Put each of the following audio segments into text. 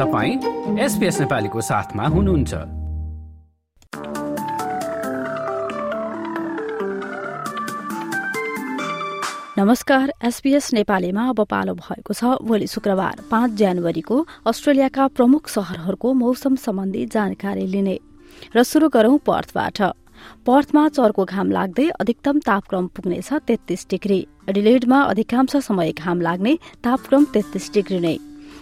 तपाईँ एसपिएस नेपालीको साथमा हुनुहुन्छ। नमस्कार एसपीएस नेपालीमा अब पालो भएको छ। भोलि शुक्रबार पाँच जनवरीको अस्ट्रेलियाका प्रमुख शहरहरूको मौसम सम्बन्धी जानकारी लिने। र शुरू गरौं पर्थबाट। पर्थमा चर्को घाम लाग्दै अधिकतम तापक्रम पुग्नेछ तेत्तीस डिग्री। एडिलेडमा अधिकांश समय घाम लाग्ने तापक्रम तेत्तीस डिग्री नै।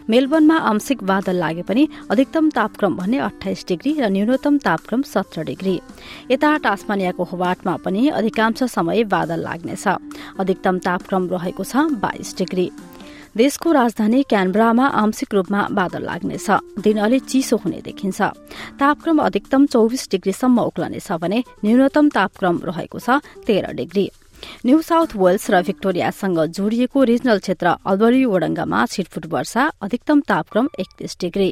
मेलबर्नमा आंशिक बादल लागे पनि अधिकतम तापक्रम भने अठाइस डिग्री र न्यूनतम तापक्रम सत्र डिग्री। यता टास्मानियाको होबाटमा पनि अधिकांश समय बादल लाग्नेछ। अधिकतम तापक्रम रहेको छ बाइस डिग्री। देशको राजधानी क्यानब्रामा आंशिक रूपमा बादल लाग्नेछ। दिन अलि चिसो हुने देखिन्छ। तापक्रम अधिकतम चौबिस डिग्रीसम्म उक्लनेछ भने न्यूनतम तापक्रम रहेको छ तेह्र डिग्री। न्यू साउथ वेल्स र भिक्टोरियासँग जोडिएको रिजनल क्षेत्र अल्बरी वडङ्गामा छिटफुट वर्षा अधिकतम तापक्रम एकतीस डिग्री।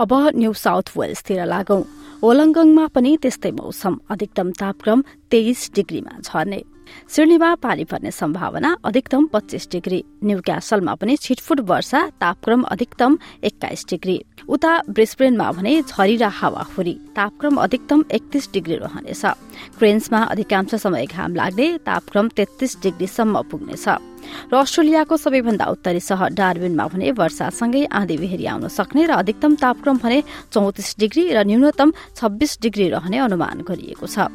अब न्यू साउथ वेल्सतिर लागौं। ओलङ्गङमा पनि त्यस्तै मौसम अधिकतम तापक्रम तेइस डिग्रीमा झर्ने। सिडनीमा पानी पर्ने सम्भावना अधिकतम पच्चीस डिग्री। न्यू क्यासलमा पनि छिटफुट वर्षा तापक्रम अधिकतम एक्काइस डिग्री। उता ब्रिस्ब्रेनमा भने झरी र हावाहुरी तापक्रम अधिकतम एकतीस डिग्री रहनेछ। क्रेन्समा अधिकांश समय घाम लाग्ने तापक्रम तेत्तीस डिग्रीसम्म पुग्नेछ। र अस्ट्रेलियाको सबैभन्दा उत्तरी सहर डार्बिनमा भने वर्षासँगै आँधी बेहेरी आउन सक्ने र अधिकतम तापक्रम भने चौतिस डिग्री र न्यूनतम छब्बीस डिग्री रहने अनुमान गरिएको छ।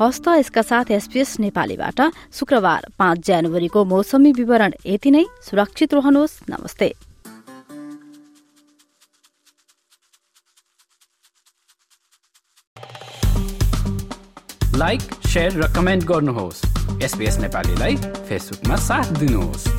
हस्त यसका साथ एसपीएस नेपालीबाट शुक्रबार पाँच जनवरीको मौसमी विवरण यति नै। सुरक्षित रहनुहोस्। नमस्ते। लाइक र कमेन्ट गर्नुहोस्। एसपिएस नेपालीलाई फेसबुकमा साथ दिनुहोस्।